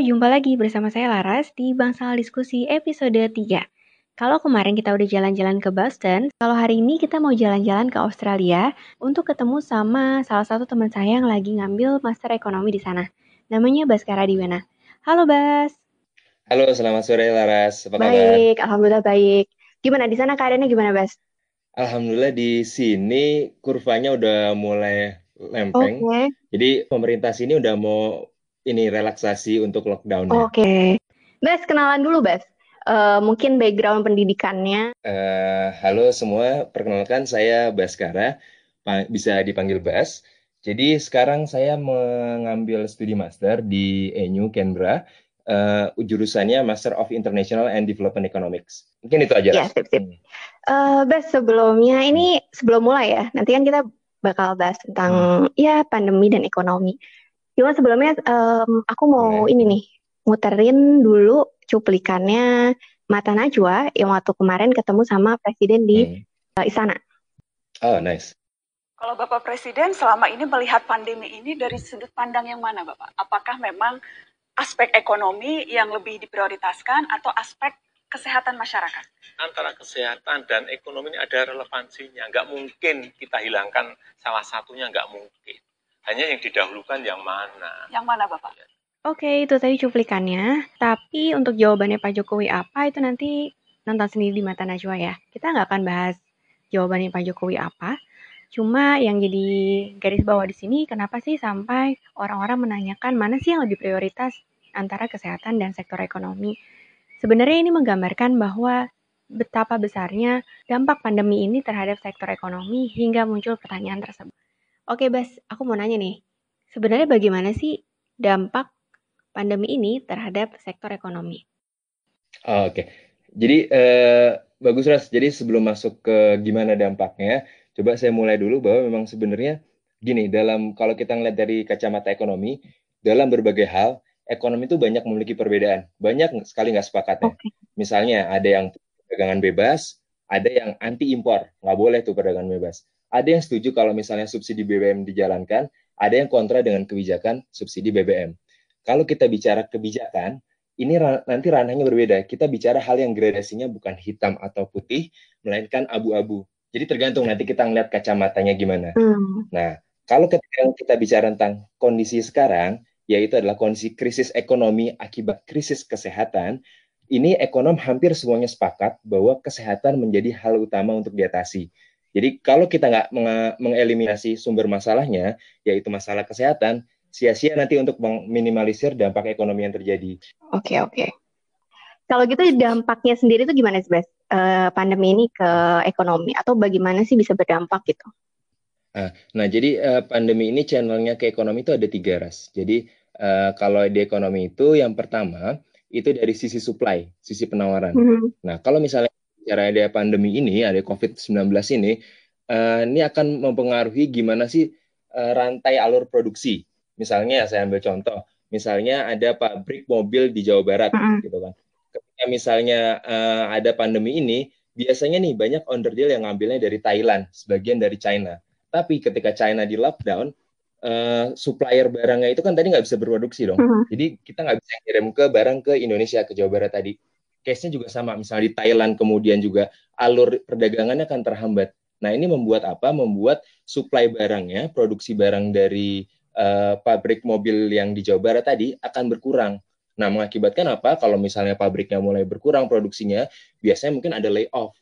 jumpa lagi bersama saya Laras di Bangsal Diskusi episode 3. Kalau kemarin kita udah jalan-jalan ke Boston, kalau hari ini kita mau jalan-jalan ke Australia untuk ketemu sama salah satu teman saya yang lagi ngambil master ekonomi di sana. Namanya Baskara Diwena. Halo Bas. Halo, selamat sore Laras. Apa kabar? Baik, alhamdulillah baik. Gimana di sana keadaannya gimana, Bas? Alhamdulillah di sini kurvanya udah mulai lempeng. Okay. Jadi pemerintah sini udah mau ini relaksasi untuk lockdown. Oke. Okay. Bas, kenalan dulu, Bas. Uh, mungkin background pendidikannya. Uh, halo semua, perkenalkan saya Baskara, bisa dipanggil Bas. Jadi sekarang saya mengambil studi master di ENU Canberra. Uh, jurusannya Master of International and Development Economics. Mungkin itu aja. Ya, sip, sip. Uh, Bas, sebelumnya ini sebelum mulai ya, nanti kan kita bakal bahas tentang hmm. ya pandemi dan ekonomi. Cuma sebelumnya um, aku mau okay. ini nih muterin dulu cuplikannya Mata Najwa yang waktu kemarin ketemu sama presiden di hmm. uh, Istana. Oh, nice. Kalau Bapak Presiden selama ini melihat pandemi ini dari sudut pandang yang mana, Bapak? Apakah memang aspek ekonomi yang lebih diprioritaskan atau aspek kesehatan masyarakat? Antara kesehatan dan ekonomi ini ada relevansinya. Nggak mungkin kita hilangkan salah satunya, nggak mungkin. Hanya yang didahulukan yang mana? Yang mana, Bapak? Oke, itu tadi cuplikannya. Tapi untuk jawabannya Pak Jokowi apa, itu nanti nonton sendiri di Mata Najwa ya. Kita nggak akan bahas jawabannya Pak Jokowi apa. Cuma yang jadi garis bawah di sini, kenapa sih sampai orang-orang menanyakan mana sih yang lebih prioritas antara kesehatan dan sektor ekonomi? Sebenarnya ini menggambarkan bahwa betapa besarnya dampak pandemi ini terhadap sektor ekonomi hingga muncul pertanyaan tersebut. Oke, Bas, aku mau nanya nih. Sebenarnya bagaimana sih dampak pandemi ini terhadap sektor ekonomi? Oh, Oke, okay. jadi eh, bagus Ras. Jadi sebelum masuk ke gimana dampaknya, coba saya mulai dulu bahwa memang sebenarnya gini dalam kalau kita ngeliat dari kacamata ekonomi, dalam berbagai hal ekonomi itu banyak memiliki perbedaan, banyak sekali nggak sepakatnya. Okay. Misalnya ada yang perdagangan bebas, ada yang anti impor, nggak boleh tuh perdagangan bebas. Ada yang setuju kalau misalnya subsidi BBM dijalankan, ada yang kontra dengan kebijakan subsidi BBM. Kalau kita bicara kebijakan, ini nanti ranahnya berbeda. Kita bicara hal yang gradasinya bukan hitam atau putih, melainkan abu-abu. Jadi tergantung nanti kita ngeliat kacamatanya gimana. Hmm. Nah, kalau ketika kita bicara tentang kondisi sekarang, yaitu adalah kondisi krisis ekonomi akibat krisis kesehatan, ini ekonom hampir semuanya sepakat bahwa kesehatan menjadi hal utama untuk diatasi. Jadi kalau kita nggak mengeliminasi sumber masalahnya, yaitu masalah kesehatan, sia-sia nanti untuk meminimalisir dampak ekonomi yang terjadi. Oke okay, oke. Okay. Kalau gitu dampaknya sendiri itu gimana sih, Bas? Uh, pandemi ini ke ekonomi atau bagaimana sih bisa berdampak gitu? Nah, nah jadi uh, pandemi ini channelnya ke ekonomi itu ada tiga ras. Jadi uh, kalau di ekonomi itu yang pertama itu dari sisi supply, sisi penawaran. Mm -hmm. Nah kalau misalnya bicara ada pandemi ini, ada COVID-19 ini, uh, ini akan mempengaruhi gimana sih uh, rantai alur produksi. Misalnya saya ambil contoh, misalnya ada pabrik mobil di Jawa Barat, uh -huh. gitu kan. Ketika misalnya uh, ada pandemi ini, biasanya nih banyak under deal yang ngambilnya dari Thailand, sebagian dari China. Tapi ketika China di lockdown, uh, supplier barangnya itu kan tadi nggak bisa berproduksi dong. Uh -huh. Jadi kita nggak bisa kirim ke barang ke Indonesia, ke Jawa Barat tadi case-nya juga sama. Misalnya di Thailand kemudian juga alur perdagangannya akan terhambat. Nah, ini membuat apa? Membuat supply barangnya, produksi barang dari uh, pabrik mobil yang di Jawa Barat tadi akan berkurang. Nah, mengakibatkan apa? Kalau misalnya pabriknya mulai berkurang produksinya, biasanya mungkin ada layoff.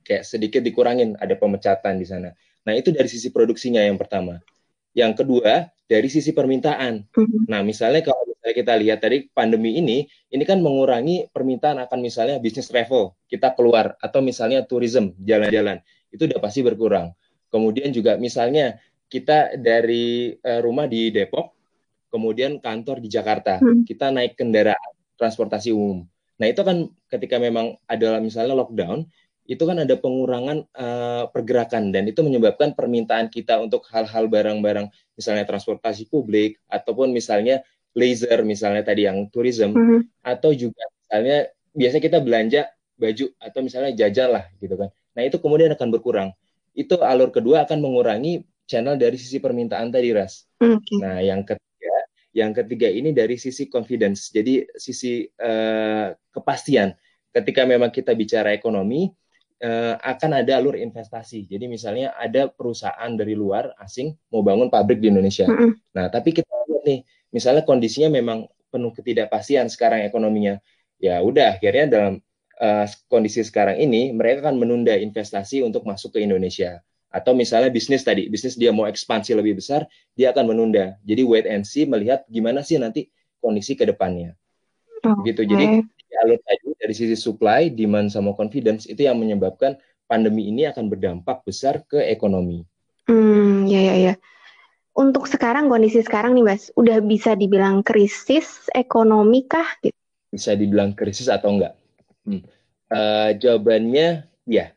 Kayak sedikit dikurangin, ada pemecatan di sana. Nah, itu dari sisi produksinya yang pertama. Yang kedua, dari sisi permintaan. Mm-hmm. Nah, misalnya kalau misalnya kita lihat tadi pandemi ini, ini kan mengurangi permintaan akan misalnya bisnis travel, kita keluar, atau misalnya tourism, jalan-jalan, itu udah pasti berkurang. Kemudian juga misalnya kita dari uh, rumah di Depok, kemudian kantor di Jakarta, hmm. kita naik kendaraan transportasi umum. Nah itu kan ketika memang ada misalnya lockdown, itu kan ada pengurangan uh, pergerakan dan itu menyebabkan permintaan kita untuk hal-hal barang-barang misalnya transportasi publik ataupun misalnya laser misalnya tadi yang tourism mm -hmm. atau juga misalnya biasa kita belanja baju atau misalnya jajan lah gitu kan. Nah itu kemudian akan berkurang. Itu alur kedua akan mengurangi channel dari sisi permintaan tadi ras. Okay. Nah yang ketiga Yang ketiga ini dari sisi confidence, jadi sisi uh, kepastian. Ketika memang kita bicara ekonomi, uh, akan ada alur investasi. Jadi misalnya ada perusahaan dari luar asing mau bangun pabrik di Indonesia. Mm -hmm. Nah, tapi kita nih, misalnya kondisinya memang penuh ketidakpastian sekarang ekonominya. Ya udah, akhirnya dalam uh, kondisi sekarang ini mereka akan menunda investasi untuk masuk ke Indonesia atau misalnya bisnis tadi, bisnis dia mau ekspansi lebih besar, dia akan menunda. Jadi wait and see melihat gimana sih nanti kondisi ke depannya. Okay. Gitu. Jadi alur tadi dari sisi supply, demand sama confidence itu yang menyebabkan pandemi ini akan berdampak besar ke ekonomi. Hmm, ya ya ya. Untuk sekarang kondisi sekarang nih, Mas, udah bisa dibilang krisis ekonomi kah? Bisa dibilang krisis atau enggak? Hmm. Uh, jawabannya ya,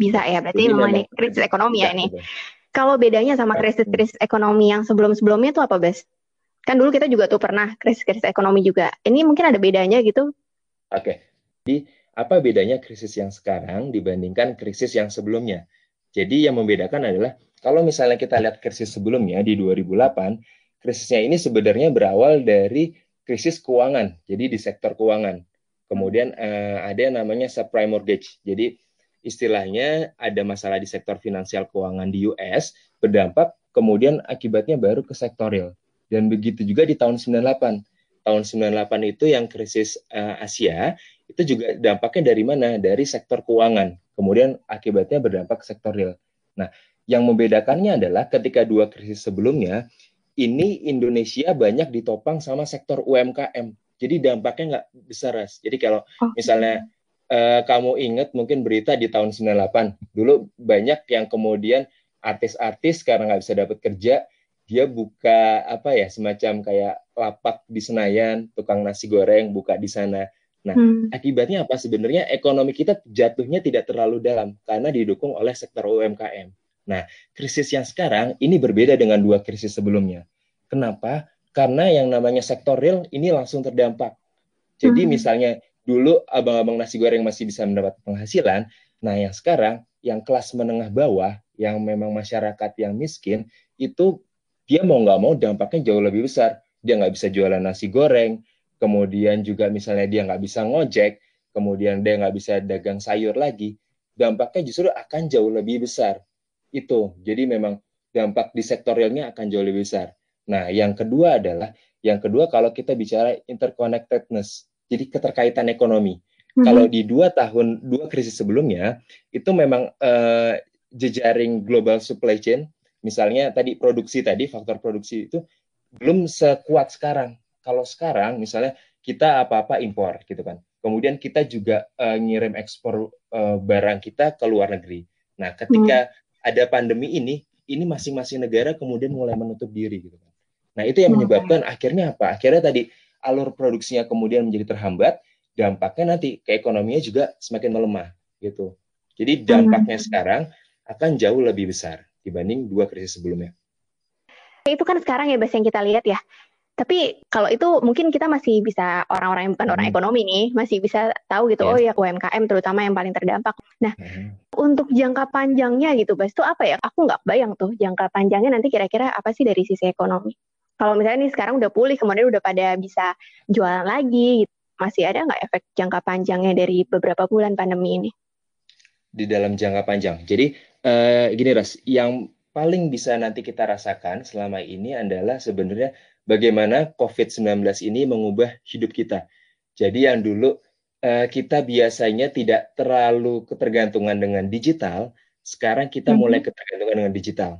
bisa ya, berarti Jadi memang ini krisis ekonomi ya, ini. Kalau bedanya sama krisis-krisis ekonomi yang sebelum-sebelumnya itu apa, Bes? Kan dulu kita juga tuh pernah krisis-krisis ekonomi juga. Ini mungkin ada bedanya gitu? Oke. Jadi apa bedanya krisis yang sekarang dibandingkan krisis yang sebelumnya? Jadi yang membedakan adalah kalau misalnya kita lihat krisis sebelumnya di 2008, krisisnya ini sebenarnya berawal dari krisis keuangan. Jadi di sektor keuangan. Kemudian uh, ada yang namanya subprime mortgage. Jadi istilahnya ada masalah di sektor finansial keuangan di US berdampak kemudian akibatnya baru ke sektor. Dan begitu juga di tahun 98. Tahun 98 itu yang krisis uh, Asia itu juga dampaknya dari mana? Dari sektor keuangan. Kemudian akibatnya berdampak ke sektor. Nah, yang membedakannya adalah ketika dua krisis sebelumnya ini Indonesia banyak ditopang sama sektor UMKM. Jadi dampaknya nggak besar, Ras. Jadi kalau misalnya uh, kamu ingat mungkin berita di tahun 98 dulu banyak yang kemudian artis-artis karena nggak bisa dapat kerja dia buka apa ya semacam kayak lapak di Senayan tukang nasi goreng buka di sana nah hmm. akibatnya apa sebenarnya ekonomi kita jatuhnya tidak terlalu dalam karena didukung oleh sektor UMKM nah krisis yang sekarang ini berbeda dengan dua krisis sebelumnya kenapa karena yang namanya sektor real ini langsung terdampak jadi hmm. misalnya dulu abang-abang nasi goreng masih bisa mendapat penghasilan. Nah, yang sekarang yang kelas menengah bawah, yang memang masyarakat yang miskin, itu dia mau nggak mau dampaknya jauh lebih besar. Dia nggak bisa jualan nasi goreng, kemudian juga misalnya dia nggak bisa ngojek, kemudian dia nggak bisa dagang sayur lagi. Dampaknya justru akan jauh lebih besar. Itu. Jadi memang dampak di sektor realnya akan jauh lebih besar. Nah, yang kedua adalah, yang kedua kalau kita bicara interconnectedness, jadi keterkaitan ekonomi. Mm-hmm. Kalau di dua tahun dua krisis sebelumnya itu memang uh, jejaring global supply chain, misalnya tadi produksi tadi faktor produksi itu belum sekuat sekarang. Kalau sekarang misalnya kita apa-apa impor gitu kan. Kemudian kita juga uh, ngirim ekspor uh, barang kita ke luar negeri. Nah, ketika hmm. Ada pandemi ini, ini masing-masing negara kemudian mulai menutup diri gitu kan. Nah, itu yang menyebabkan hmm. akhirnya apa? Akhirnya tadi alur produksinya kemudian menjadi terhambat, dampaknya nanti ke ekonominya juga semakin melemah gitu. Jadi dampaknya hmm. sekarang akan jauh lebih besar dibanding dua krisis sebelumnya. Itu kan sekarang ya Bas yang kita lihat ya. Tapi kalau itu mungkin kita masih bisa orang-orang yang bukan hmm. orang ekonomi nih masih bisa tahu gitu. Yes. Oh ya UMKM terutama yang paling terdampak. Nah, hmm. untuk jangka panjangnya gitu Bas itu apa ya? Aku nggak bayang tuh jangka panjangnya nanti kira-kira apa sih dari sisi ekonomi kalau misalnya nih sekarang udah pulih kemudian udah pada bisa jualan lagi gitu, masih ada nggak efek jangka panjangnya dari beberapa bulan pandemi ini? Di dalam jangka panjang. Jadi uh, gini Ras, yang paling bisa nanti kita rasakan selama ini adalah sebenarnya bagaimana COVID-19 ini mengubah hidup kita. Jadi yang dulu uh, kita biasanya tidak terlalu ketergantungan dengan digital, sekarang kita mm-hmm. mulai ketergantungan dengan digital.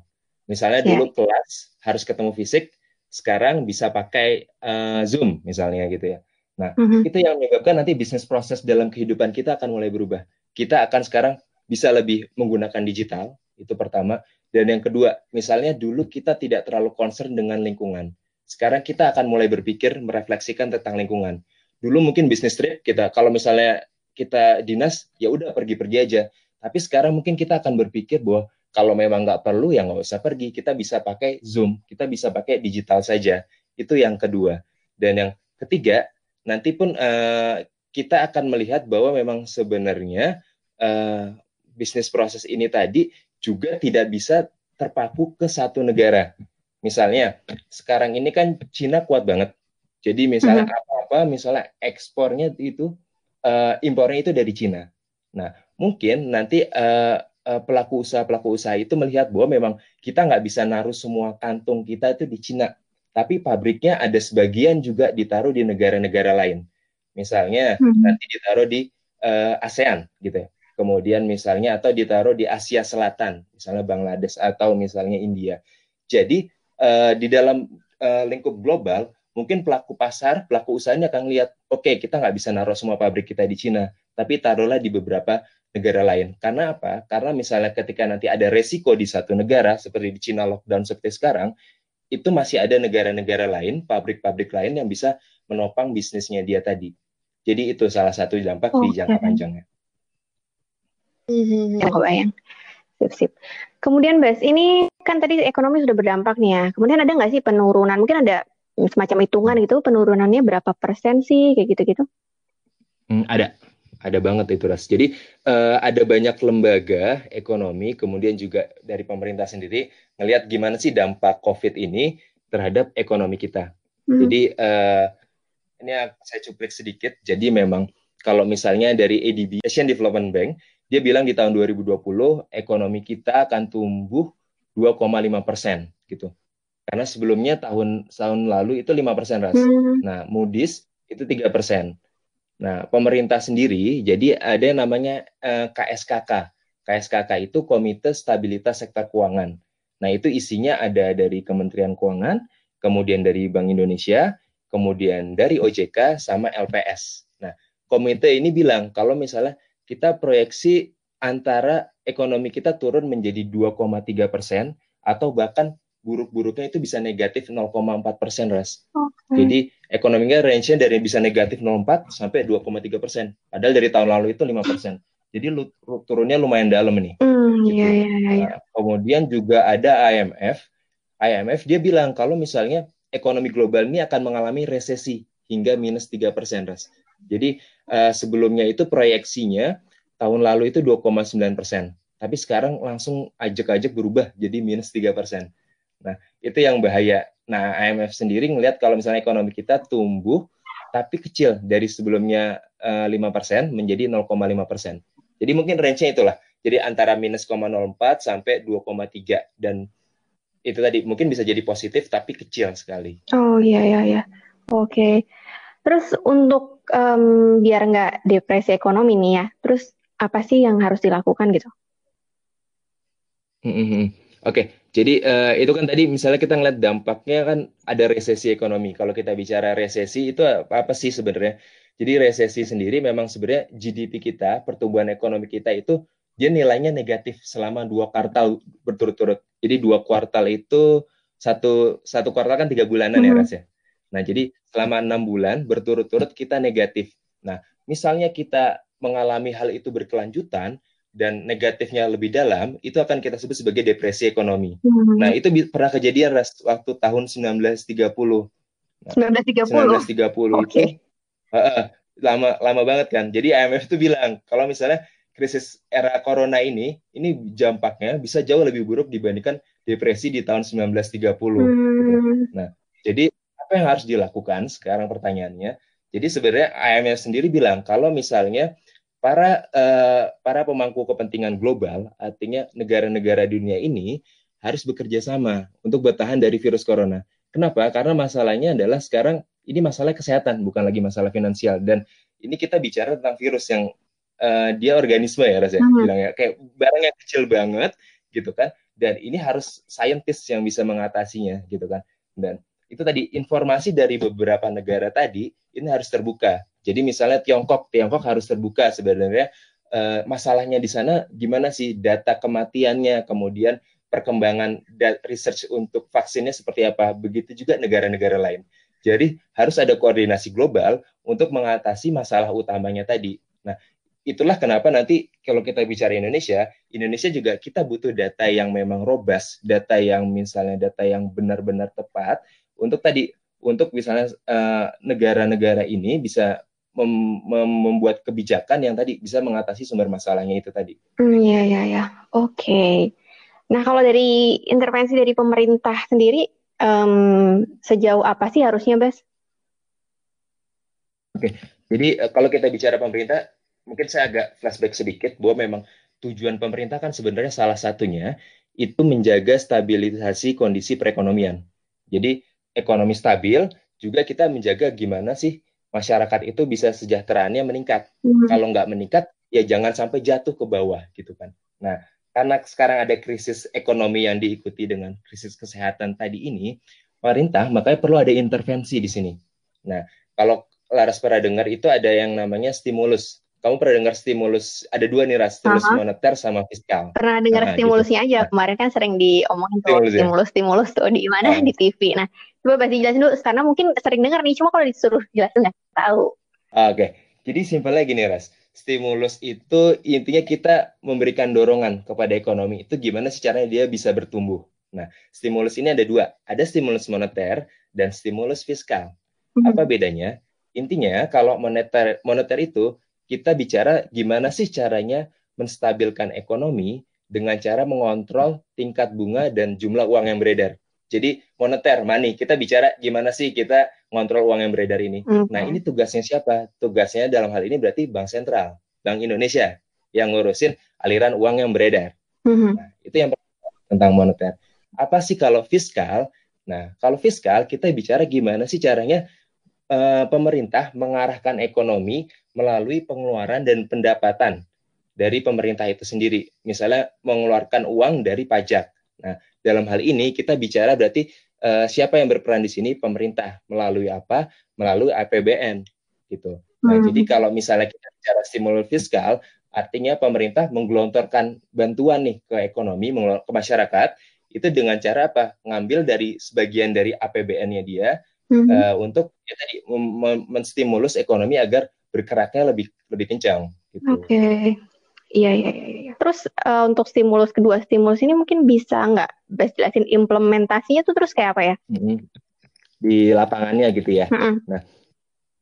Misalnya yeah. dulu kelas harus ketemu fisik, sekarang bisa pakai uh, Zoom misalnya gitu ya. Nah, mm-hmm. itu yang menyebabkan nanti bisnis proses dalam kehidupan kita akan mulai berubah. Kita akan sekarang bisa lebih menggunakan digital, itu pertama. Dan yang kedua, misalnya dulu kita tidak terlalu concern dengan lingkungan. Sekarang kita akan mulai berpikir merefleksikan tentang lingkungan. Dulu mungkin bisnis trip kita kalau misalnya kita dinas ya udah pergi-pergi aja. Tapi sekarang mungkin kita akan berpikir bahwa kalau memang nggak perlu ya nggak usah pergi. Kita bisa pakai Zoom, kita bisa pakai digital saja. Itu yang kedua. Dan yang ketiga, nanti pun uh, kita akan melihat bahwa memang sebenarnya uh, bisnis proses ini tadi juga tidak bisa terpaku ke satu negara. Misalnya sekarang ini kan Cina kuat banget. Jadi misalnya mm-hmm. apa-apa, misalnya ekspornya itu uh, impornya itu dari Cina. Nah mungkin nanti uh, uh, pelaku usaha pelaku usaha itu melihat bahwa memang kita nggak bisa naruh semua kantung kita itu di Cina, tapi pabriknya ada sebagian juga ditaruh di negara-negara lain. Misalnya mm-hmm. nanti ditaruh di uh, ASEAN gitu ya kemudian misalnya atau ditaruh di Asia Selatan, misalnya Bangladesh atau misalnya India. Jadi uh, di dalam uh, lingkup global, mungkin pelaku pasar, pelaku usahanya akan lihat, oke okay, kita nggak bisa naruh semua pabrik kita di Cina, tapi taruhlah di beberapa negara lain. Karena apa? Karena misalnya ketika nanti ada resiko di satu negara, seperti di Cina lockdown seperti sekarang, itu masih ada negara-negara lain, pabrik-pabrik lain yang bisa menopang bisnisnya dia tadi. Jadi itu salah satu dampak oh, di jangka panjangnya. Hmm, kebayang. Sip, sip. Kemudian Bas, ini kan tadi ekonomi sudah berdampak nih ya. Kemudian ada nggak sih penurunan? Mungkin ada semacam hitungan gitu, penurunannya berapa persen sih, kayak gitu-gitu? Hmm, ada, ada banget itu Ras. Jadi uh, ada banyak lembaga ekonomi, kemudian juga dari pemerintah sendiri ngelihat gimana sih dampak COVID ini terhadap ekonomi kita. Hmm. Jadi uh, ini saya cuplik sedikit. Jadi memang kalau misalnya dari ADB, Asian Development Bank, dia bilang di tahun 2020 ekonomi kita akan tumbuh 2,5 persen gitu. Karena sebelumnya tahun tahun lalu itu 5 persen ras. Hmm. Nah Moody's itu tiga persen. Nah pemerintah sendiri jadi ada yang namanya eh, KSKK. KSKK itu Komite Stabilitas Sektor Keuangan. Nah itu isinya ada dari Kementerian Keuangan, kemudian dari Bank Indonesia, kemudian dari OJK sama LPS. Nah komite ini bilang kalau misalnya kita proyeksi antara ekonomi kita turun menjadi 2,3 persen atau bahkan buruk-buruknya itu bisa negatif 0,4 persen, Ras. Okay. Jadi ekonominya range-nya dari bisa negatif 0,4 sampai 2,3 persen. Padahal dari tahun lalu itu 5 persen. Jadi lu, turunnya lumayan dalam nih. Mm, gitu. iya, iya, iya. Nah, kemudian juga ada IMF. IMF dia bilang kalau misalnya ekonomi global ini akan mengalami resesi hingga minus 3 persen, Ras. Jadi uh, sebelumnya itu proyeksinya tahun lalu itu 2,9 persen, tapi sekarang langsung ajak-ajak berubah jadi minus 3 persen. Nah itu yang bahaya. Nah IMF sendiri ngelihat kalau misalnya ekonomi kita tumbuh tapi kecil dari sebelumnya uh, eh, 5 persen menjadi 0,5 persen. Jadi mungkin range-nya itulah. Jadi antara minus 0,04 sampai 2,3 dan itu tadi mungkin bisa jadi positif tapi kecil sekali. Oh iya iya iya. Oke. Okay. Terus untuk um, biar nggak depresi ekonomi nih ya, terus apa sih yang harus dilakukan gitu? Hmm, hmm, hmm. Oke, jadi uh, itu kan tadi misalnya kita ngeliat dampaknya kan ada resesi ekonomi. Kalau kita bicara resesi itu apa, apa sih sebenarnya? Jadi resesi sendiri memang sebenarnya GDP kita, pertumbuhan ekonomi kita itu dia nilainya negatif selama dua kuartal berturut-turut. Jadi dua kuartal itu satu satu kuartal kan tiga bulanan mm -hmm. ya Ras ya. Nah, jadi selama enam bulan berturut-turut kita negatif. Nah, misalnya kita mengalami hal itu berkelanjutan dan negatifnya lebih dalam, itu akan kita sebut sebagai depresi ekonomi. Hmm. Nah, itu pernah kejadian waktu tahun 1930. Nah, 1930. 1930 okay. itu uh, uh, lama lama banget kan. Jadi IMF itu bilang kalau misalnya krisis era corona ini, ini dampaknya bisa jauh lebih buruk dibandingkan depresi di tahun 1930. Hmm. Gitu. Nah, jadi apa yang harus dilakukan sekarang pertanyaannya? Jadi sebenarnya IMF sendiri bilang kalau misalnya para uh, para pemangku kepentingan global, artinya negara-negara dunia ini harus bekerja sama untuk bertahan dari virus corona. Kenapa? Karena masalahnya adalah sekarang ini masalah kesehatan, bukan lagi masalah finansial. Dan ini kita bicara tentang virus yang uh, dia organisme ya rasanya, hmm. bilang ya kayak barang yang kecil banget gitu kan. Dan ini harus saintis yang bisa mengatasinya gitu kan. Dan itu tadi informasi dari beberapa negara tadi ini harus terbuka. Jadi misalnya Tiongkok, Tiongkok harus terbuka sebenarnya uh, masalahnya di sana gimana sih data kematiannya, kemudian perkembangan research untuk vaksinnya seperti apa. Begitu juga negara-negara lain. Jadi harus ada koordinasi global untuk mengatasi masalah utamanya tadi. Nah, itulah kenapa nanti kalau kita bicara Indonesia, Indonesia juga kita butuh data yang memang robust, data yang misalnya data yang benar-benar tepat untuk tadi untuk misalnya eh, negara-negara uh, ini bisa mem mem membuat kebijakan yang tadi bisa mengatasi sumber masalahnya itu tadi. Hmm, ya ya ya. Oke. Okay. Nah, kalau dari intervensi dari pemerintah sendiri um, sejauh apa sih harusnya, Bes? Oke, jadi uh, kalau kita bicara pemerintah, mungkin saya agak flashback sedikit bahwa memang tujuan pemerintah kan sebenarnya salah satunya itu menjaga stabilisasi kondisi perekonomian. Jadi ekonomi stabil juga kita menjaga gimana sih masyarakat itu bisa sejahteraannya meningkat. Hmm. Kalau nggak meningkat, ya jangan sampai jatuh ke bawah gitu kan. Nah, karena sekarang ada krisis ekonomi yang diikuti dengan krisis kesehatan tadi ini, pemerintah makanya perlu ada intervensi di sini. Nah, kalau Laras pernah dengar itu ada yang namanya stimulus. Kamu pernah dengar stimulus? Ada dua nih ras, stimulus uh -huh. moneter sama fiskal. Pernah dengar nah, stimulusnya gitu. aja. Nah. Kemarin kan sering diomongin tuh stimulus, ya? stimulus, stimulus tuh di mana uh. di TV. Nah, coba pasti jelasin dulu karena mungkin sering dengar nih. Cuma kalau disuruh jelasin nggak tahu. Oke, okay. jadi simpelnya gini ras stimulus itu intinya kita memberikan dorongan kepada ekonomi itu gimana sih caranya dia bisa bertumbuh. Nah, stimulus ini ada dua, ada stimulus moneter dan stimulus fiskal. Mhm. Apa bedanya? Intinya kalau moneter moneter itu kita bicara gimana sih caranya menstabilkan ekonomi dengan cara mengontrol tingkat bunga dan jumlah uang yang beredar. Jadi moneter, money, kita bicara gimana sih kita ngontrol uang yang beredar ini. Okay. Nah ini tugasnya siapa? Tugasnya dalam hal ini berarti Bank Sentral, Bank Indonesia yang ngurusin aliran uang yang beredar. Mm-hmm. Nah, itu yang tentang moneter. Apa sih kalau fiskal? Nah kalau fiskal kita bicara gimana sih caranya uh, pemerintah mengarahkan ekonomi melalui pengeluaran dan pendapatan dari pemerintah itu sendiri. Misalnya mengeluarkan uang dari pajak. Nah, dalam hal ini kita bicara berarti uh, siapa yang berperan di sini pemerintah melalui apa? Melalui APBN gitu. Nah, hmm. jadi kalau misalnya kita bicara stimulus fiskal, artinya pemerintah menggelontorkan bantuan nih ke ekonomi, ke masyarakat itu dengan cara apa? Ngambil dari sebagian dari APBN-nya dia hmm. uh, untuk ya tadi menstimulus ekonomi agar bergeraknya lebih lebih kencang. Gitu. Oke. Okay. Iya, iya, iya, iya. Terus uh, untuk stimulus kedua stimulus ini mungkin bisa nggak Bes jelasin implementasinya tuh terus kayak apa ya? Mm-hmm. Di lapangannya gitu ya. Mm-hmm. Nah,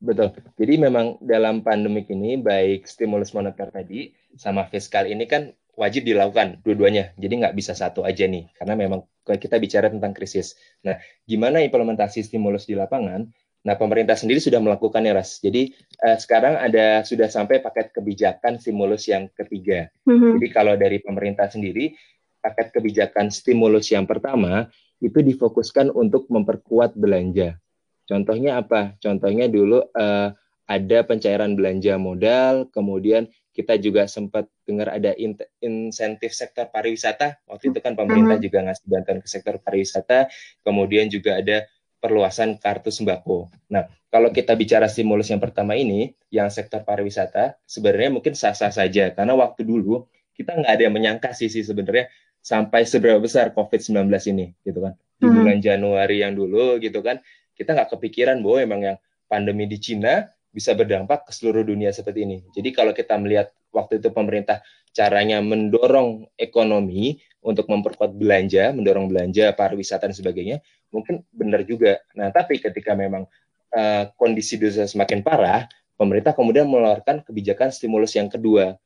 betul. Jadi memang dalam pandemik ini baik stimulus moneter tadi sama fiskal ini kan wajib dilakukan dua-duanya. Jadi nggak bisa satu aja nih, karena memang kita bicara tentang krisis. Nah, gimana implementasi stimulus di lapangan? Nah, pemerintah sendiri sudah melakukannya, Ras. Jadi eh, sekarang ada sudah sampai paket kebijakan stimulus yang ketiga. Mm-hmm. Jadi kalau dari pemerintah sendiri, paket kebijakan stimulus yang pertama itu difokuskan untuk memperkuat belanja. Contohnya apa? Contohnya dulu eh, ada pencairan belanja modal, kemudian kita juga sempat dengar ada in insentif sektor pariwisata. Waktu itu kan pemerintah mm-hmm. juga ngasih bantuan ke sektor pariwisata, kemudian juga ada perluasan kartu sembako. Nah, kalau kita bicara stimulus yang pertama ini, yang sektor pariwisata, sebenarnya mungkin sah-sah saja. Karena waktu dulu, kita nggak ada yang menyangka sih, sih sebenarnya sampai seberapa besar COVID-19 ini, gitu kan. Di hmm. bulan Januari yang dulu, gitu kan, kita nggak kepikiran bahwa emang yang pandemi di Cina bisa berdampak ke seluruh dunia seperti ini. Jadi kalau kita melihat waktu itu pemerintah caranya mendorong ekonomi untuk memperkuat belanja, mendorong belanja, pariwisata dan sebagainya, mungkin benar juga. Nah, tapi ketika memang uh, kondisi dosa semakin parah, pemerintah kemudian mengeluarkan kebijakan stimulus yang kedua.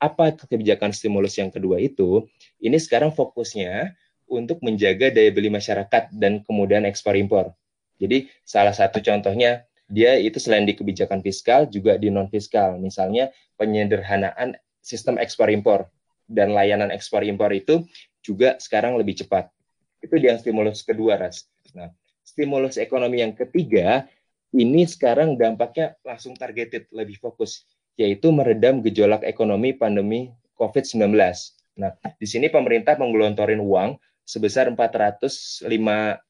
Apa kebijakan stimulus yang kedua itu? Ini sekarang fokusnya untuk menjaga daya beli masyarakat dan kemudian ekspor impor. Jadi salah satu contohnya dia itu selain di kebijakan fiskal juga di non fiskal. Misalnya penyederhanaan sistem ekspor impor dan layanan ekspor impor itu juga sekarang lebih cepat. Itu yang stimulus kedua, Ras. Nah, stimulus ekonomi yang ketiga ini sekarang dampaknya langsung targeted, lebih fokus, yaitu meredam gejolak ekonomi pandemi COVID-19. Nah, di sini pemerintah menggelontorin uang sebesar 405,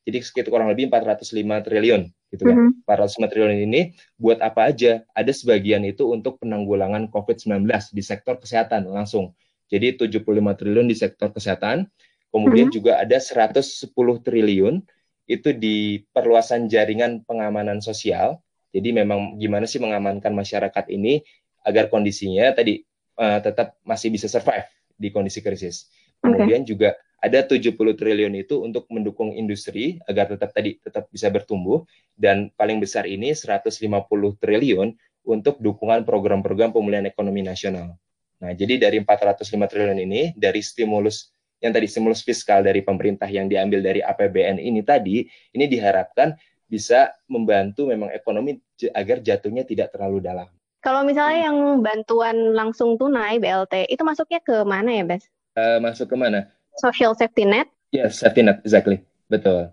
jadi sekitar kurang lebih 405 triliun gitu kan. Mm -hmm. 405 triliun ini buat apa aja? Ada sebagian itu untuk penanggulangan COVID-19 di sektor kesehatan langsung. Jadi 75 triliun di sektor kesehatan, kemudian mm -hmm. juga ada 110 triliun itu di perluasan jaringan pengamanan sosial. Jadi memang gimana sih mengamankan masyarakat ini agar kondisinya tadi uh, tetap masih bisa survive di kondisi krisis. Kemudian okay. juga ada 70 triliun itu untuk mendukung industri agar tetap tadi tetap bisa bertumbuh dan paling besar ini 150 triliun untuk dukungan program-program pemulihan ekonomi nasional. Nah, jadi dari 405 triliun ini dari stimulus yang tadi stimulus fiskal dari pemerintah yang diambil dari APBN ini tadi, ini diharapkan bisa membantu memang ekonomi agar jatuhnya tidak terlalu dalam. Kalau misalnya yang bantuan langsung tunai BLT itu masuknya ke mana ya, Bes? Uh, masuk ke mana? Social safety net? Yes, safety net, exactly. Betul.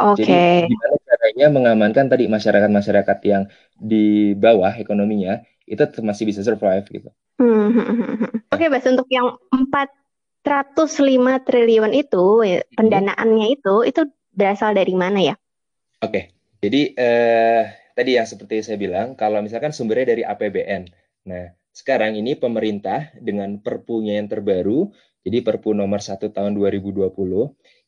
Oke. Okay. Jadi gimana caranya mengamankan tadi masyarakat-masyarakat yang di bawah ekonominya itu masih bisa survive gitu. Hmm. hmm, hmm, hmm Oke, okay, Bas, untuk yang 405 triliun itu ya, pendanaannya itu itu berasal dari mana ya? Oke. Okay. Jadi eh tadi yang seperti saya bilang, kalau misalkan sumbernya dari APBN. Nah, sekarang ini pemerintah dengan perpunya yang terbaru, jadi Perpu nomor 1 tahun 2020,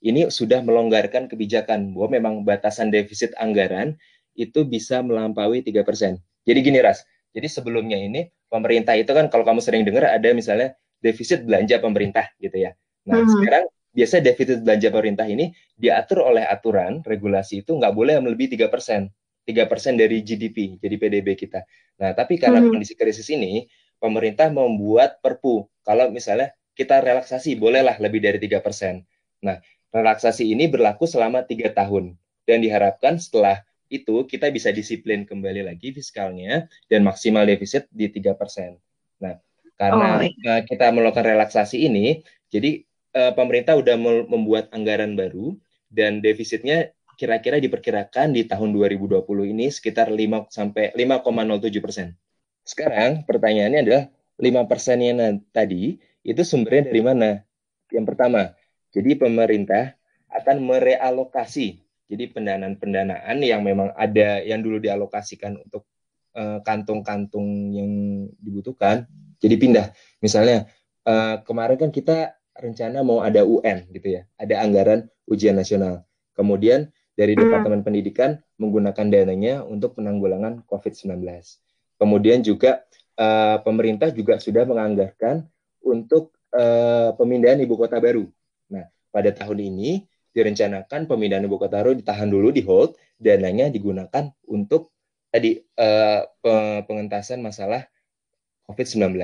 ini sudah melonggarkan kebijakan bahwa memang batasan defisit anggaran itu bisa melampaui 3%. Jadi gini Ras, jadi sebelumnya ini pemerintah itu kan kalau kamu sering dengar ada misalnya defisit belanja pemerintah gitu ya. Nah, hmm. sekarang biasa defisit belanja pemerintah ini diatur oleh aturan regulasi itu nggak boleh melebihi tiga persen tiga persen dari GDP, jadi PDB kita. Nah, tapi karena hmm. kondisi krisis ini, pemerintah membuat perpu. Kalau misalnya kita relaksasi, bolehlah lebih dari tiga persen. Nah, relaksasi ini berlaku selama tiga tahun. Dan diharapkan setelah itu kita bisa disiplin kembali lagi fiskalnya dan maksimal defisit di tiga persen. Nah, karena oh, iya. kita melakukan relaksasi ini, jadi uh, pemerintah sudah membuat anggaran baru dan defisitnya kira-kira diperkirakan di tahun 2020 ini sekitar 5 sampai 5,07 persen. Sekarang pertanyaannya adalah 5 persennya tadi itu sumbernya dari mana? Yang pertama, jadi pemerintah akan merealokasi. Jadi pendanaan-pendanaan yang memang ada yang dulu dialokasikan untuk uh, kantung-kantung yang dibutuhkan, jadi pindah. Misalnya uh, kemarin kan kita rencana mau ada UN gitu ya, ada anggaran ujian nasional. Kemudian dari hmm. Departemen Pendidikan menggunakan dananya untuk penanggulangan COVID-19. Kemudian juga uh, pemerintah juga sudah menganggarkan untuk uh, pemindahan ibu kota baru. Nah, pada tahun ini direncanakan pemindahan ibu kota baru ditahan dulu di hold, dananya digunakan untuk tadi uh, pengentasan masalah COVID-19.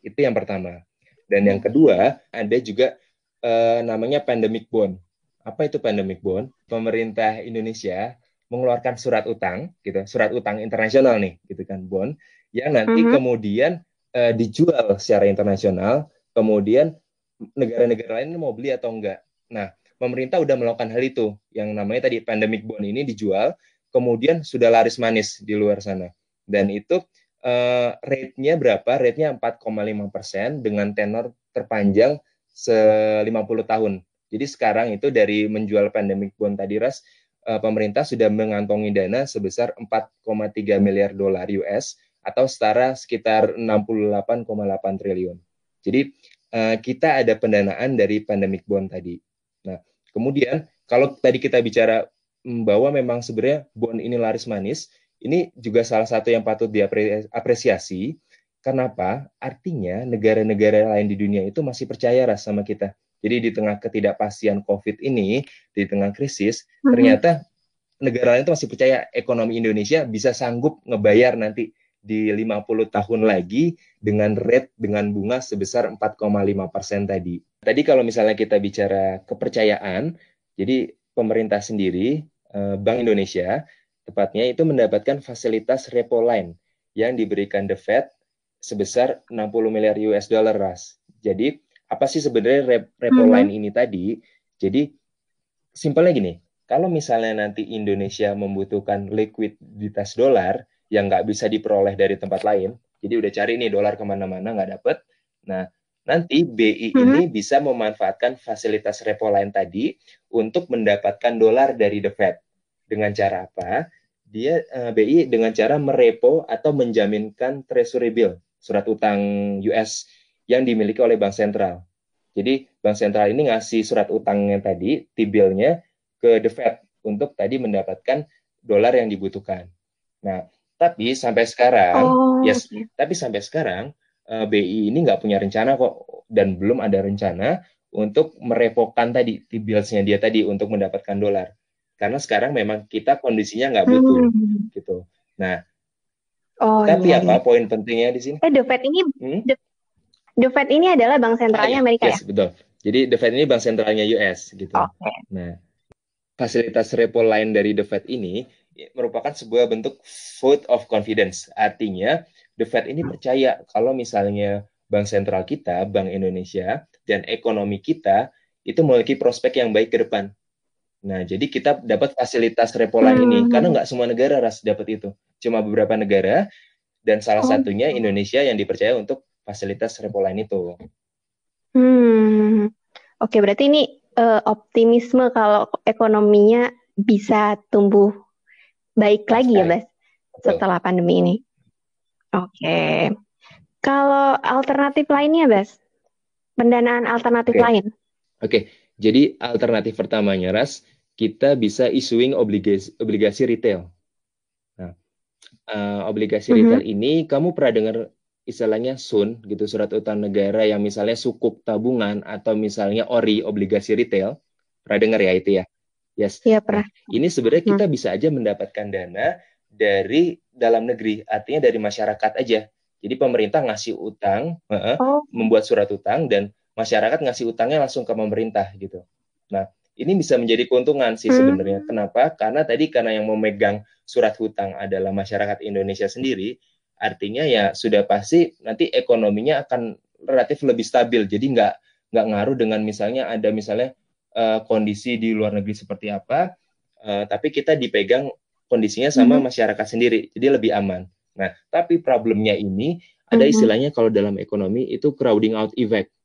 Itu yang pertama. Dan yang kedua, ada juga uh, namanya pandemic bond. Apa itu pandemic bond? Pemerintah Indonesia mengeluarkan surat utang, gitu, surat utang internasional nih, gitu kan, bond, yang nanti uh-huh. kemudian uh, dijual secara internasional, kemudian negara-negara lain mau beli atau enggak. Nah, pemerintah udah melakukan hal itu, yang namanya tadi pandemic bond ini dijual, kemudian sudah laris manis di luar sana, dan itu uh, rate-nya berapa? Rate-nya 4,5 persen dengan tenor terpanjang se 50 tahun. Jadi sekarang itu dari menjual pandemic bond tadi ras uh, pemerintah sudah mengantongi dana sebesar 4,3 miliar dolar US atau setara sekitar 68,8 triliun. Jadi uh, kita ada pendanaan dari pandemic bond tadi. Nah, kemudian kalau tadi kita bicara mm, bahwa memang sebenarnya bond ini laris manis, ini juga salah satu yang patut diapresiasi. Kenapa? Artinya negara-negara lain di dunia itu masih percaya ras sama kita jadi di tengah ketidakpastian COVID ini, di tengah krisis, mm-hmm. ternyata negara lain itu masih percaya ekonomi Indonesia bisa sanggup ngebayar nanti di 50 tahun lagi dengan rate dengan bunga sebesar 4,5 persen tadi. Tadi kalau misalnya kita bicara kepercayaan, jadi pemerintah sendiri, eh, Bank Indonesia, tepatnya itu mendapatkan fasilitas repo line yang diberikan The Fed sebesar 60 miliar US dollar ras. Jadi apa sih sebenarnya rep repo hmm. line ini tadi? Jadi simpelnya gini, kalau misalnya nanti Indonesia membutuhkan likuiditas dolar yang nggak bisa diperoleh dari tempat lain, jadi udah cari nih dolar ke mana-mana nggak dapet, nah nanti BI hmm. ini bisa memanfaatkan fasilitas repo line tadi untuk mendapatkan dolar dari The Fed. Dengan cara apa? Dia uh, eh, BI dengan cara merepo atau menjaminkan treasury bill, surat utang US yang dimiliki oleh bank sentral. Jadi bank sentral ini ngasih surat utangnya tadi, T-bill-nya ke The Fed untuk tadi mendapatkan dolar yang dibutuhkan. Nah, tapi sampai sekarang, oh, yes, okay. tapi sampai sekarang uh, eh, BI ini nggak punya rencana kok dan belum ada rencana untuk merepokan tadi T-bills-nya dia tadi untuk mendapatkan dolar. Karena sekarang memang kita kondisinya nggak butuh hmm. gitu. Nah, oh, tapi iya, apa iya. poin pentingnya di sini? Eh, The Fed ini hmm? The The Fed ini adalah bank sentralnya ah, iya. Amerika yes, ya? betul. Jadi The Fed ini bank sentralnya US gitu. Okay. Nah, fasilitas repo line dari The Fed ini merupakan sebuah bentuk vote of confidence. Artinya, The Fed ini percaya kalau misalnya bank sentral kita, Bank Indonesia, dan ekonomi kita itu memiliki prospek yang baik ke depan. Nah, jadi kita dapat fasilitas repo line ini hmm. karena nggak semua negara ras dapat itu. Cuma beberapa negara dan salah oh. satunya Indonesia yang dipercaya untuk fasilitas repo line itu. Hmm. Oke, berarti ini uh, optimisme kalau ekonominya bisa tumbuh baik lagi ya, Bas, setelah pandemi ini. Oke. Kalau alternatif lainnya, Bas? Pendanaan alternatif okay. lain? Oke. Jadi alternatif pertamanya, Ras, kita bisa issuing obligasi, obligasi retail. Nah, uh, obligasi mm -hmm. retail ini kamu pernah dengar istilahnya SUN gitu surat utang negara yang misalnya sukuk tabungan atau misalnya ORI obligasi retail. Pernah dengar ya itu ya? Yes. Iya, pernah. Nah, ini sebenarnya kita hmm. bisa aja mendapatkan dana dari dalam negeri, artinya dari masyarakat aja. Jadi pemerintah ngasih utang, oh. membuat surat utang dan masyarakat ngasih utangnya langsung ke pemerintah gitu. Nah, ini bisa menjadi keuntungan sih hmm. sebenarnya. Hmm. Kenapa? Karena tadi karena yang memegang surat hutang adalah masyarakat Indonesia sendiri, artinya ya sudah pasti nanti ekonominya akan relatif lebih stabil. Jadi nggak nggak ngaruh dengan misalnya ada misalnya uh, kondisi di luar negeri seperti apa, uh, tapi kita dipegang kondisinya sama hmm. masyarakat sendiri, jadi lebih aman. Nah, tapi problemnya ini ada hmm. istilahnya kalau dalam ekonomi itu crowding out effect.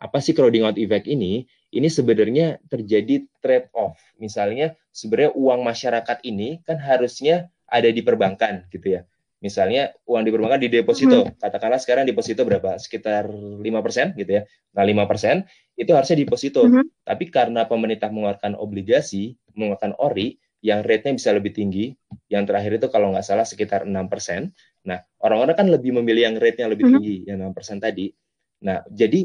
Apa sih crowding out effect ini? ini sebenarnya terjadi trade off. Misalnya sebenarnya uang masyarakat ini kan harusnya ada di perbankan gitu ya. Misalnya uang di perbankan di deposito, hmm. katakanlah sekarang deposito berapa? Sekitar 5% gitu ya. Nah, 5% itu harusnya deposito. Hmm. Tapi karena pemerintah mengeluarkan obligasi, mengeluarkan ORI yang rate-nya bisa lebih tinggi, yang terakhir itu kalau nggak salah sekitar 6%. Nah, orang-orang kan lebih memilih yang rate-nya lebih hmm. tinggi, yang 6% tadi. Nah, jadi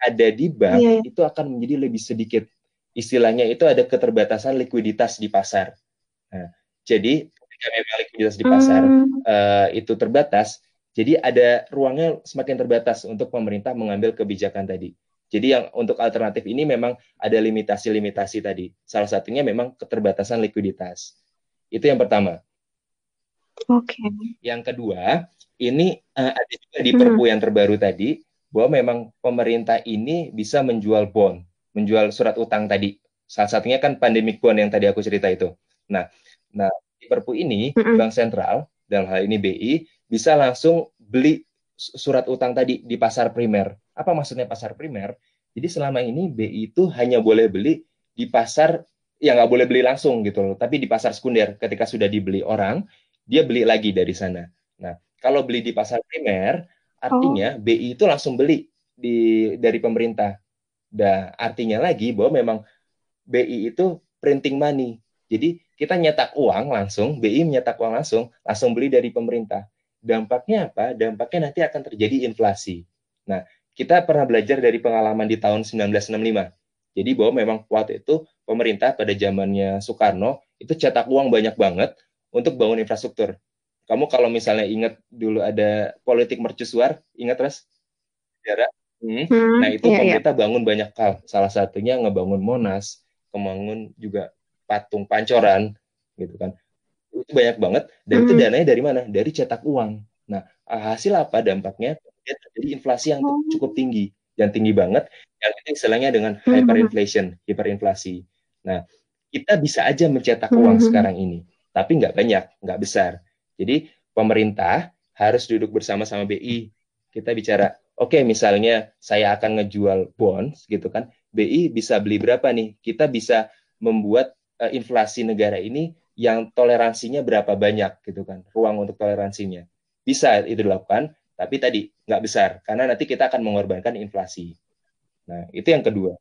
ada di bank yeah, yeah. itu akan menjadi lebih sedikit. Istilahnya itu ada keterbatasan likuiditas di pasar. Nah, jadi ketika memang likuiditas di pasar mm. uh, itu terbatas, jadi ada ruangnya semakin terbatas untuk pemerintah mengambil kebijakan tadi. Jadi yang untuk alternatif ini memang ada limitasi-limitasi tadi. Salah satunya memang keterbatasan likuiditas. Itu yang pertama. Oke. Okay. Yang kedua, ini uh, ada juga di Perpu hmm. yang terbaru tadi bahwa memang pemerintah ini bisa menjual bond, menjual surat utang tadi. Salah satunya kan pandemic bond yang tadi aku cerita itu. Nah, nah di Perpu ini. Bank Sentral dalam hal ini BI bisa langsung beli surat utang tadi di pasar primer. Apa maksudnya pasar primer? Jadi selama ini BI itu hanya boleh beli di pasar yang nggak boleh beli langsung gitu loh, tapi di pasar sekunder ketika sudah dibeli orang, dia beli lagi dari sana. Nah, kalau beli di pasar primer, Artinya oh. BI itu langsung beli di dari pemerintah. Artinya lagi bahwa memang BI itu printing money. Jadi kita nyetak uang langsung, BI menyetak uang langsung, langsung beli dari pemerintah. Dampaknya apa? Dampaknya nanti akan terjadi inflasi. Nah, kita pernah belajar dari pengalaman di tahun 1965. Jadi bahwa memang waktu itu pemerintah pada zamannya Soekarno itu cetak uang banyak banget untuk bangun infrastruktur. Kamu kalau misalnya ingat dulu ada politik mercusuar, ingat res? Sejarah. Hmm. Hmm, nah itu iya, iya. pemerintah iya. bangun banyak hal. Salah satunya ngebangun Monas, membangun juga patung Pancoran, gitu kan. Itu banyak banget. Dan hmm. itu dananya dari mana? Dari cetak uang. Nah hasil apa dampaknya? Jadi inflasi yang oh. cukup tinggi, yang tinggi banget. Yang itu istilahnya dengan hmm. hyperinflation, hiperinflasi. Nah kita bisa aja mencetak uang hmm. sekarang ini, tapi nggak banyak, nggak besar. Jadi pemerintah harus duduk bersama-sama BI. Kita bicara, oke okay, misalnya saya akan ngejual bonds gitu kan, BI bisa beli berapa nih? Kita bisa membuat uh, inflasi negara ini yang toleransinya berapa banyak gitu kan, ruang untuk toleransinya. Bisa itu dilakukan, tapi tadi nggak besar karena nanti kita akan mengorbankan inflasi. Nah itu yang kedua.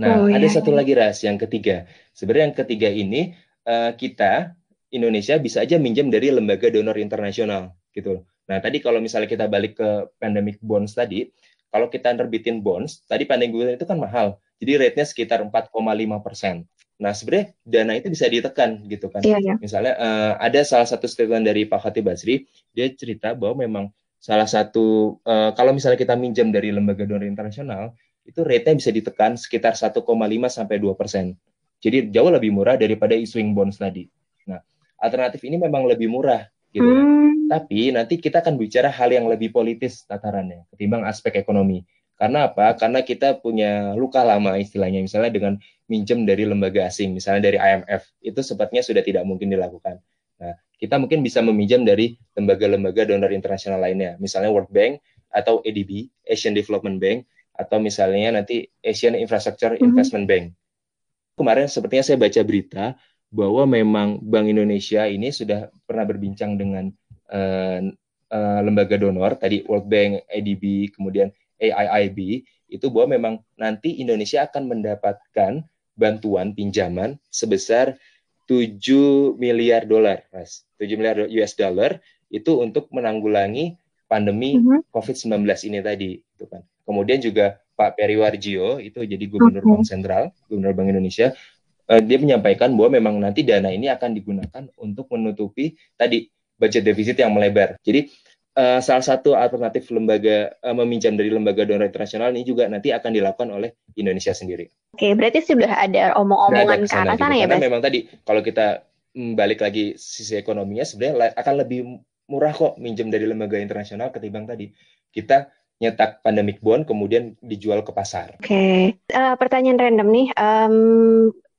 Nah oh, ada iya. satu lagi ras yang ketiga. Sebenarnya yang ketiga ini uh, kita Indonesia bisa aja minjem dari lembaga donor internasional gitu. Nah, tadi kalau misalnya kita balik ke pandemic bonds tadi, kalau kita terbitin bonds, tadi pandemic bonds itu kan mahal. Jadi rate-nya sekitar 4,5 persen. Nah, sebenarnya dana itu bisa ditekan gitu kan. Iya, iya. Misalnya uh, ada salah satu statement dari Pak Khatib Basri, dia cerita bahwa memang salah satu uh, kalau misalnya kita minjam dari lembaga donor internasional itu rate-nya bisa ditekan sekitar 1,5 sampai 2 persen. Jadi jauh lebih murah daripada issuing bonds tadi. Nah, alternatif ini memang lebih murah gitu. Hmm. Tapi nanti kita akan bicara hal yang lebih politis tatarannya ketimbang aspek ekonomi. Karena apa? Karena kita punya luka lama istilahnya, misalnya dengan minjem dari lembaga asing, misalnya dari IMF, itu sepertinya sudah tidak mungkin dilakukan. Nah, kita mungkin bisa meminjam dari lembaga-lembaga donor internasional lainnya, misalnya World Bank atau ADB, Asian Development Bank, atau misalnya nanti Asian Infrastructure mhm. Investment mm -hmm. Bank. Kemarin sepertinya saya baca berita bahwa memang Bank Indonesia ini sudah pernah berbincang dengan uh, uh, lembaga donor, tadi World Bank, ADB, kemudian AIIB itu bahwa memang nanti Indonesia akan mendapatkan bantuan pinjaman sebesar 7 miliar dolar, Mas. 7 miliar US dollar itu untuk menanggulangi pandemi uh -huh. COVID-19 ini tadi, gitu kan. Kemudian juga Pak Periwarjio itu jadi gubernur okay. Bank Sentral, gubernur Bank Indonesia, uh, dia menyampaikan bahwa memang nanti dana ini akan digunakan untuk menutupi tadi budget defisit yang melebar. Jadi uh, salah satu alternatif lembaga uh, meminjam dari lembaga donor internasional ini juga nanti akan dilakukan oleh Indonesia sendiri. Oke, berarti sudah ada omong-omongan ke arah sana gitu. ya, Karena memang tadi kalau kita balik lagi sisi ekonominya sebenarnya akan lebih murah kok minjem dari lembaga internasional ketimbang tadi kita nyetak pandemic bond kemudian dijual ke pasar. Oke, okay. uh, pertanyaan random nih. Um,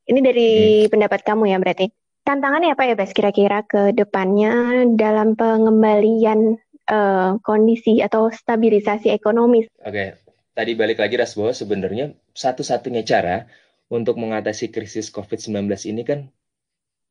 ini dari hmm. pendapat kamu ya berarti. Tantangannya apa ya Bas kira-kira ke depannya dalam pengembalian uh, kondisi atau stabilisasi ekonomi. Oke, tadi balik lagi Rasbo, sebenarnya satu-satunya cara untuk mengatasi krisis COVID-19 ini kan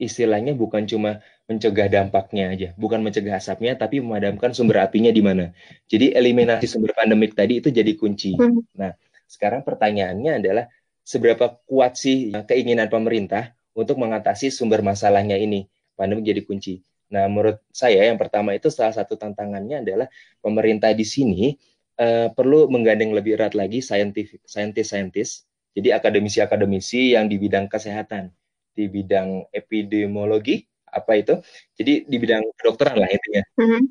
istilahnya bukan cuma mencegah dampaknya aja, bukan mencegah asapnya, tapi memadamkan sumber apinya di mana. Jadi eliminasi sumber pandemik tadi itu jadi kunci. Hmm. Nah, sekarang pertanyaannya adalah seberapa kuat sih keinginan pemerintah untuk mengatasi sumber masalahnya ini? Pandemi jadi kunci. Nah, menurut saya yang pertama itu salah satu tantangannya adalah pemerintah di sini uh, perlu menggandeng lebih erat lagi saintis saintis jadi akademisi-akademisi yang di bidang kesehatan, di bidang epidemiologi, apa itu? Jadi di bidang kedokteran lah intinya. Mm-hmm.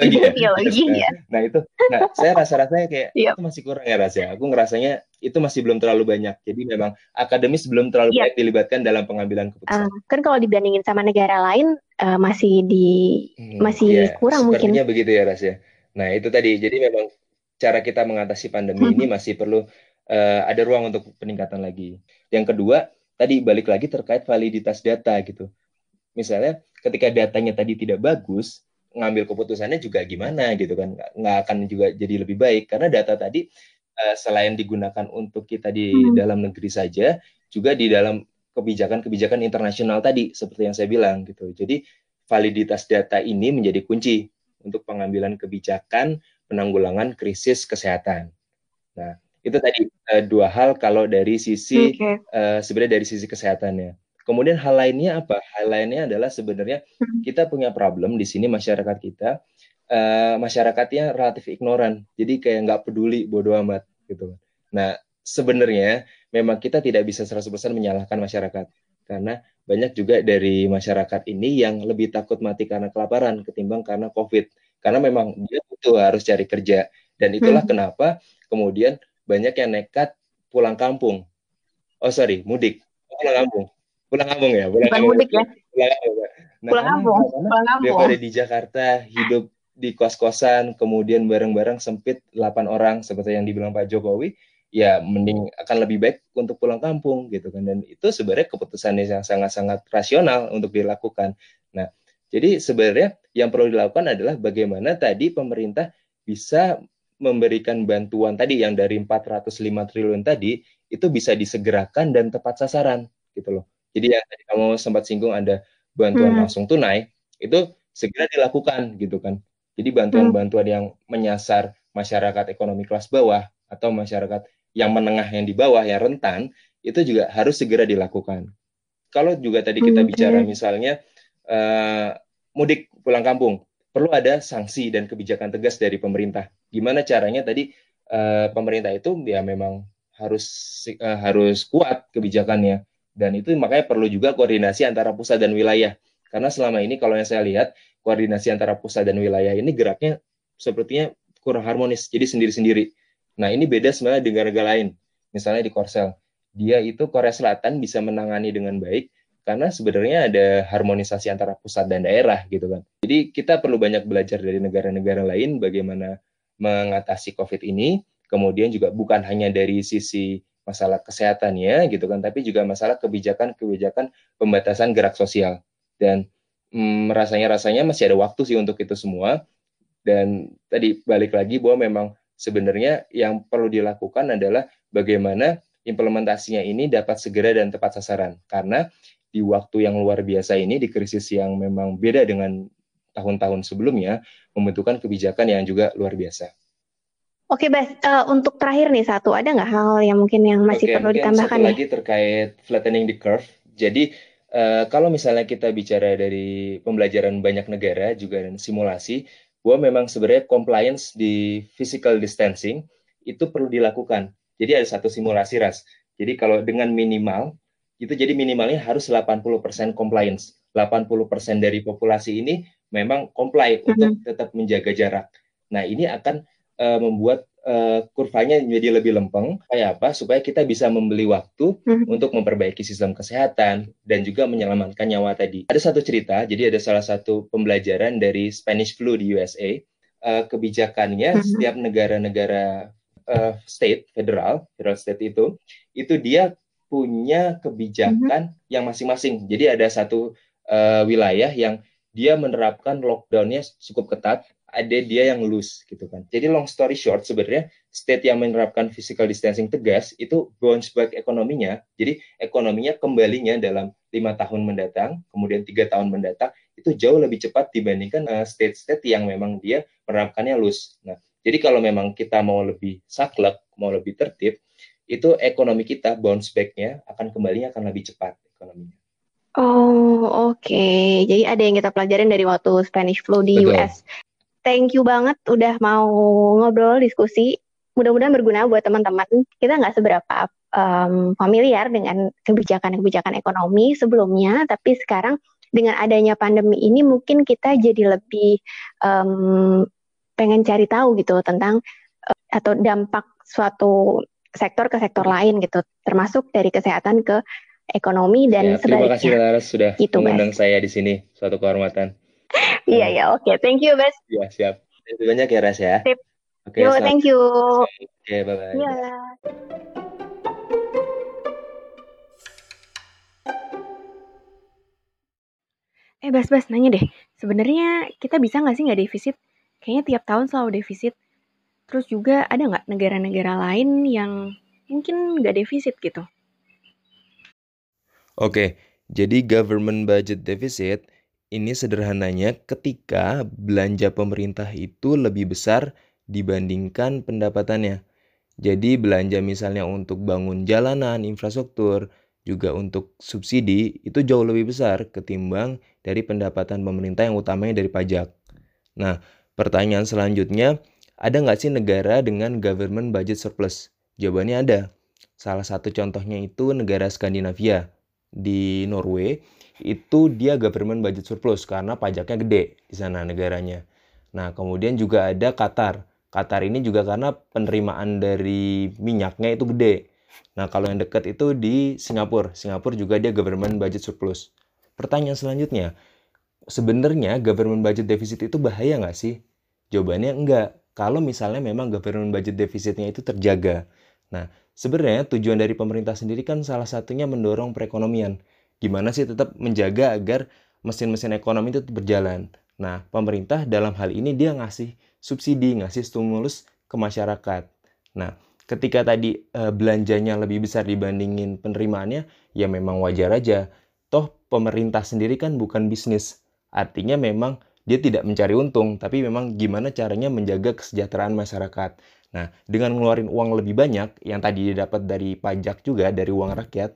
Epidemiologi ya. nah, ya. Nah itu, nah saya rasa-rasanya kayak yep. itu masih kurang ya rasanya. Aku ngerasanya itu masih belum terlalu banyak. Jadi memang akademis belum terlalu yep. banyak dilibatkan dalam pengambilan keputusan. Uh, kan kalau dibandingin sama negara lain uh, masih di hmm, masih ya, kurang mungkin. Sepertinya begitu ya rasanya. Nah itu tadi. Jadi memang cara kita mengatasi pandemi mm-hmm. ini masih perlu uh, ada ruang untuk peningkatan lagi. Yang kedua tadi balik lagi terkait validitas data gitu misalnya ketika datanya tadi tidak bagus ngambil keputusannya juga gimana gitu kan nggak akan juga jadi lebih baik karena data tadi uh, selain digunakan untuk kita di hmm. dalam negeri saja juga di dalam kebijakan-kebijakan internasional tadi seperti yang saya bilang gitu jadi validitas data ini menjadi kunci untuk pengambilan kebijakan penanggulangan krisis kesehatan nah itu tadi uh, dua hal kalau dari sisi okay. uh, sebenarnya dari sisi kesehatannya Kemudian hal lainnya apa? Hal lainnya adalah sebenarnya hmm. kita punya problem di sini masyarakat kita, uh, masyarakatnya relatif ignoran, jadi kayak nggak peduli bodoh amat gitu. Nah sebenarnya memang kita tidak bisa 100% menyalahkan masyarakat karena banyak juga dari masyarakat ini yang lebih takut mati karena kelaparan ketimbang karena COVID. Karena memang dia butuh harus cari kerja dan itulah hmm. kenapa kemudian banyak yang nekat pulang kampung. Oh sorry, mudik. Pulang kampung pulang kampung ya pulang kampung mudik ya pulang kampung nah, pulang kampung pulang kampung daripada di Jakarta hidup di kos-kosan kemudian bareng-bareng sempit 8 orang seperti yang dibilang Pak Jokowi ya mending akan lebih baik untuk pulang kampung gitu kan dan itu sebenarnya keputusan yang sangat-sangat rasional untuk dilakukan nah jadi sebenarnya yang perlu dilakukan adalah bagaimana tadi pemerintah bisa memberikan bantuan tadi yang dari 405 triliun tadi itu bisa disegerakan dan tepat sasaran gitu loh. Jadi yang tadi kamu sempat singgung ada bantuan hmm. langsung tunai, itu segera dilakukan gitu kan. Jadi bantuan-bantuan yang menyasar masyarakat ekonomi kelas bawah atau masyarakat yang menengah yang di bawah yang rentan itu juga harus segera dilakukan. Kalau juga tadi kita hmm, bicara misalnya uh, mudik pulang kampung, perlu ada sanksi dan kebijakan tegas dari pemerintah. Gimana caranya tadi uh, pemerintah itu ya memang harus uh, harus kuat kebijakannya dan itu makanya perlu juga koordinasi antara pusat dan wilayah. Karena selama ini kalau yang saya lihat, koordinasi antara pusat dan wilayah ini geraknya sepertinya kurang harmonis, jadi sendiri-sendiri. Nah, ini beda sebenarnya dengan negara lain. Misalnya di Korsel, dia itu Korea Selatan bisa menangani dengan baik karena sebenarnya ada harmonisasi antara pusat dan daerah gitu kan. Jadi kita perlu banyak belajar dari negara-negara lain bagaimana mengatasi COVID ini, kemudian juga bukan hanya dari sisi masalah kesehatannya gitu kan, tapi juga masalah kebijakan-kebijakan pembatasan gerak sosial. Dan hmm, rasanya rasanya masih ada waktu sih untuk itu semua. Dan tadi balik lagi bahwa memang sebenarnya yang perlu dilakukan adalah bagaimana implementasinya ini dapat segera dan tepat sasaran. Karena di waktu yang luar biasa ini, di krisis yang memang beda dengan tahun-tahun sebelumnya, membutuhkan kebijakan yang juga luar biasa. Oke, Bas. Uh, untuk terakhir nih satu, ada nggak hal yang mungkin yang masih Oke, perlu ditambahkan? Satu lagi terkait flattening the curve. Jadi uh, kalau misalnya kita bicara dari pembelajaran banyak negara juga dan simulasi, bahwa memang sebenarnya compliance di physical distancing itu perlu dilakukan. Jadi ada satu simulasi ras. Jadi kalau dengan minimal itu jadi minimalnya harus 80% compliance. 80% dari populasi ini memang comply mm -hmm. untuk tetap menjaga jarak. Nah, ini akan uh, membuat uh, kurvanya menjadi lebih lempeng. Kayak apa? Supaya kita bisa membeli waktu mm -hmm. untuk memperbaiki sistem kesehatan dan juga menyelamatkan nyawa tadi. Ada satu cerita, jadi ada salah satu pembelajaran dari Spanish flu di USA. Uh, kebijakannya mm -hmm. setiap negara-negara uh, state federal federal state itu itu dia punya kebijakan mm-hmm. yang masing-masing. Jadi ada satu uh, wilayah yang dia menerapkan lockdownnya cukup ketat, ada dia yang loose gitu kan. Jadi long story short sebenarnya state yang menerapkan physical distancing tegas itu bounce back ekonominya. Jadi ekonominya kembalinya dalam lima tahun mendatang, kemudian tiga tahun mendatang itu jauh lebih cepat dibandingkan uh, state-state yang memang dia menerapkannya loose. Nah, jadi kalau memang kita mau lebih saklek, mau lebih tertib, itu ekonomi kita bounce back-nya akan kembalinya akan lebih cepat ekonominya. Oh, oke. Okay. Jadi ada yang kita pelajarin dari waktu Spanish flu di Betul. US. Thank you banget udah mau ngobrol, diskusi. Mudah-mudahan berguna buat teman-teman. Kita nggak seberapa um, familiar dengan kebijakan-kebijakan ekonomi sebelumnya, tapi sekarang dengan adanya pandemi ini mungkin kita jadi lebih um, pengen cari tahu gitu tentang uh, atau dampak suatu sektor ke sektor lain gitu, termasuk dari kesehatan ke ekonomi dan ya, sebaliknya. Terima kasih Laras sudah gitu, mengundang saya di sini, suatu kehormatan. Iya ya, oke, okay. thank you Bas. Iya siap. Terima kasih banyak ya Ras ya. Sip. Oke, Yo, thank you. Oke, okay, bye bye. Iya. Eh Bas Bas nanya deh, sebenarnya kita bisa nggak sih nggak defisit kayaknya tiap tahun selalu defisit. Terus juga ada nggak negara-negara lain yang mungkin nggak defisit gitu? Oke, jadi government budget deficit ini sederhananya ketika belanja pemerintah itu lebih besar dibandingkan pendapatannya. Jadi belanja misalnya untuk bangun jalanan, infrastruktur, juga untuk subsidi itu jauh lebih besar ketimbang dari pendapatan pemerintah yang utamanya dari pajak. Nah, Pertanyaan selanjutnya, ada nggak sih negara dengan government budget surplus? Jawabannya ada. Salah satu contohnya itu negara Skandinavia. Di Norway, itu dia government budget surplus karena pajaknya gede di sana negaranya. Nah, kemudian juga ada Qatar. Qatar ini juga karena penerimaan dari minyaknya itu gede. Nah, kalau yang dekat itu di Singapura. Singapura juga dia government budget surplus. Pertanyaan selanjutnya, sebenarnya government budget deficit itu bahaya nggak sih? Jawabannya enggak. Kalau misalnya memang government budget defisitnya itu terjaga. Nah, sebenarnya tujuan dari pemerintah sendiri kan salah satunya mendorong perekonomian. Gimana sih tetap menjaga agar mesin-mesin ekonomi itu berjalan. Nah, pemerintah dalam hal ini dia ngasih subsidi, ngasih stimulus ke masyarakat. Nah, ketika tadi e, belanjanya lebih besar dibandingin penerimaannya, ya memang wajar aja. Toh pemerintah sendiri kan bukan bisnis. Artinya memang dia tidak mencari untung, tapi memang gimana caranya menjaga kesejahteraan masyarakat. Nah, dengan ngeluarin uang lebih banyak yang tadi didapat dari pajak juga dari uang rakyat,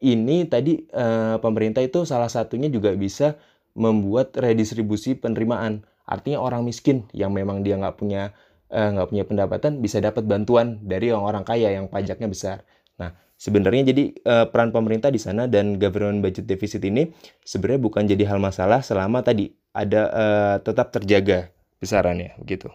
ini tadi eh, pemerintah itu salah satunya juga bisa membuat redistribusi penerimaan. Artinya orang miskin yang memang dia nggak punya eh, nggak punya pendapatan bisa dapat bantuan dari orang-orang kaya yang pajaknya besar. Nah, sebenarnya jadi eh, peran pemerintah di sana dan government budget deficit ini sebenarnya bukan jadi hal masalah selama tadi ada uh, tetap terjaga besarannya begitu.